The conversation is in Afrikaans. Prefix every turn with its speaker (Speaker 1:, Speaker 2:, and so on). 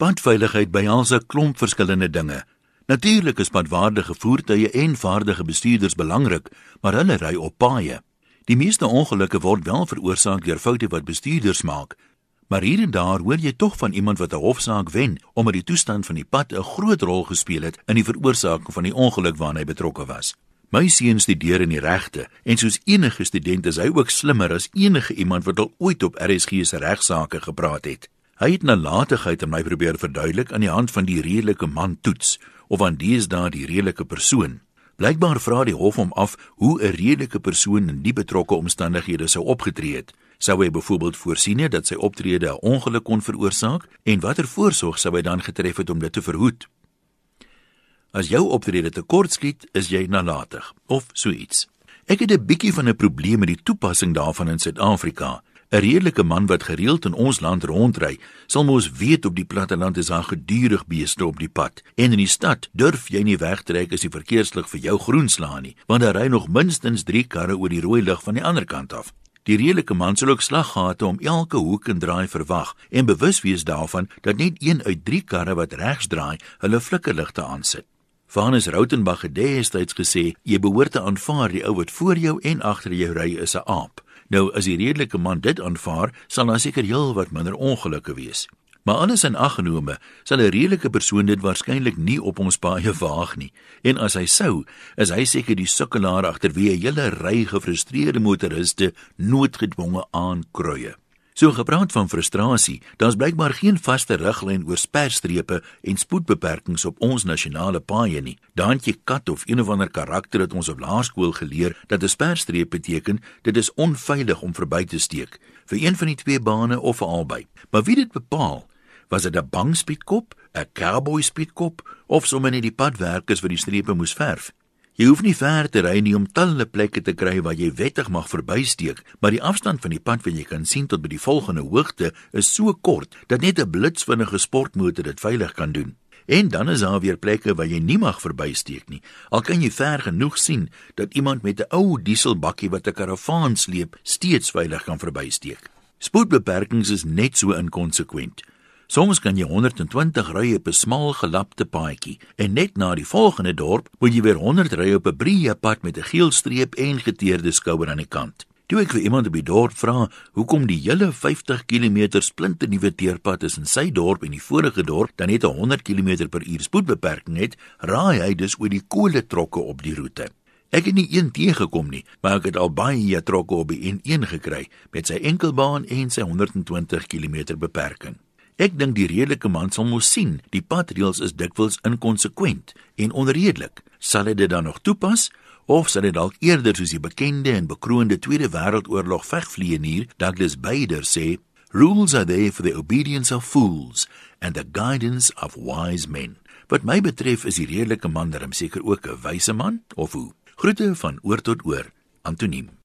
Speaker 1: Padveiligheid behels 'n klomp verskillende dinge. Natuurlik is padwaardige voertuie en vaardige bestuurders belangrik, maar hulle ry op paaie. Die meeste ongelukke word wel veroorsaak deur foute wat bestuurders maak, maar hier en daar hoor jy tog van iemand wat 'n hofsaak wen omdat die toestand van die pad 'n groot rol gespeel het in die veroorsaking van die ongeluk waarna hy betrokke was. My seun studeer in die regte en soos enige student is hy ook slimmer as enige iemand wat al ooit op RSG se regsaake gepraat het. Hy het nalatigheid aan my probeer verduidelik aan die hand van die redelike man toets of aan deesdae die redelike persoon. Blykbaar vra die hof hom af hoe 'n redelike persoon in die betrokke omstandighede sou opgetree het. Sou hy byvoorbeeld voorsien het dat sy optrede 'n ongeluk kon veroorsaak en watter voorsorg sou hy dan getref het om dit te verhoed? As jou optrede te kort skiet, is jy nalatig of so iets. Ek het 'n bietjie van 'n probleem met die toepassing daarvan in Suid-Afrika. 'n redelike man wat gereeld in ons land rondry, sal mos weet op die platteland is daar gedurig beeste op die pad. En in die stad durf jy nie wegtrek as die verkeerslig vir jou groen slaan nie, want daar ry nog minstens 3 karre oor die rooi lig van die ander kant af. Die redelike man sal ook slaggate om elke hoek en draai verwag en bewus wees daarvan dat net een uit 3 karre wat regs draai, hulle flikkerligte aansit. Vanus Rautenbach het destyds gesê, jy behoort te aanvaar die ou wat voor jou en agter jou ry is 'n aap. Nou as die redelike man dit aanvaar, sal daar seker heel wat minder ongelukke wees. Maar alles in ag genome, sal 'n redelike persoon dit waarskynlik nie op ons paaie waag nie. En as hy sou, is hy seker die sukkelaar agter wie 'n hele ry gefrustreerde motoriste noodgedwonge aankruie. So gepraat van frustrasie, daar's blykbaar geen vaste riglyn oor sperstrepe en spoedbeperkings op ons nasionale paaie nie. Daantjie kat of een of ander karakter het ons op laerskool geleer dat 'n sperstreep beteken dit is onveilig om verby te steek vir een van die twee bane of vir albei. Maar wie dit bepaal? Was dit 'n bangspietkop, 'n cowboy spietkop of sommer net die padwerkers wat die strepe moes verf? Jy hoef nie ver te ry nie om talle plekke te kry waar jy wettig mag verbysteek, maar die afstand van die pad wat jy kan sien tot by die volgende hoogte is so kort dat net 'n blitsvinnige sportmotor dit veilig kan doen. En dan is daar weer plekke waar jy nie mag verbysteek nie. Al kan jy ver genoeg sien dat iemand met 'n ou dieselbakkie wat 'n karavaan sleep, steeds veilig kan verbysteek. Spoedbeperkings is net so inkonsekwent. Soms kan jy 120 ry op 'n smal gelapte paadjie en net na die volgende dorp moet jy weer 100 ry op 'n breë pad met 'n geel streep en geteerde skouer aan die kant. Toe ek vir iemand die dorp vra hoekom die hele 50 km splinte nuwe teerpad in sy dorp en die vorige dorp dan net 100 km/h spoedbeperking het, raai hy dus oor die koletrokke op die roete. Ek het nie een teëgekom nie, maar ek het al baie trokke op die N1 gekry met sy enkelbaan en sy 120 km beperking. Ek dink die redelike man sal mos sien, die padreëls is dikwels inkonsekwent en onredelik. Sal hy dit dan nog toepas of sal hy dalk eerder soos die bekende en bekroonde Tweede Wêreldoorlog vegvlieënier Douglas Bader sê, rules are there for the obedience of fools and the guidance of wise men. Wat my betref is die redelike man darem seker ook 'n wyse man of hoe? Groete van oor tot oor. Antoniem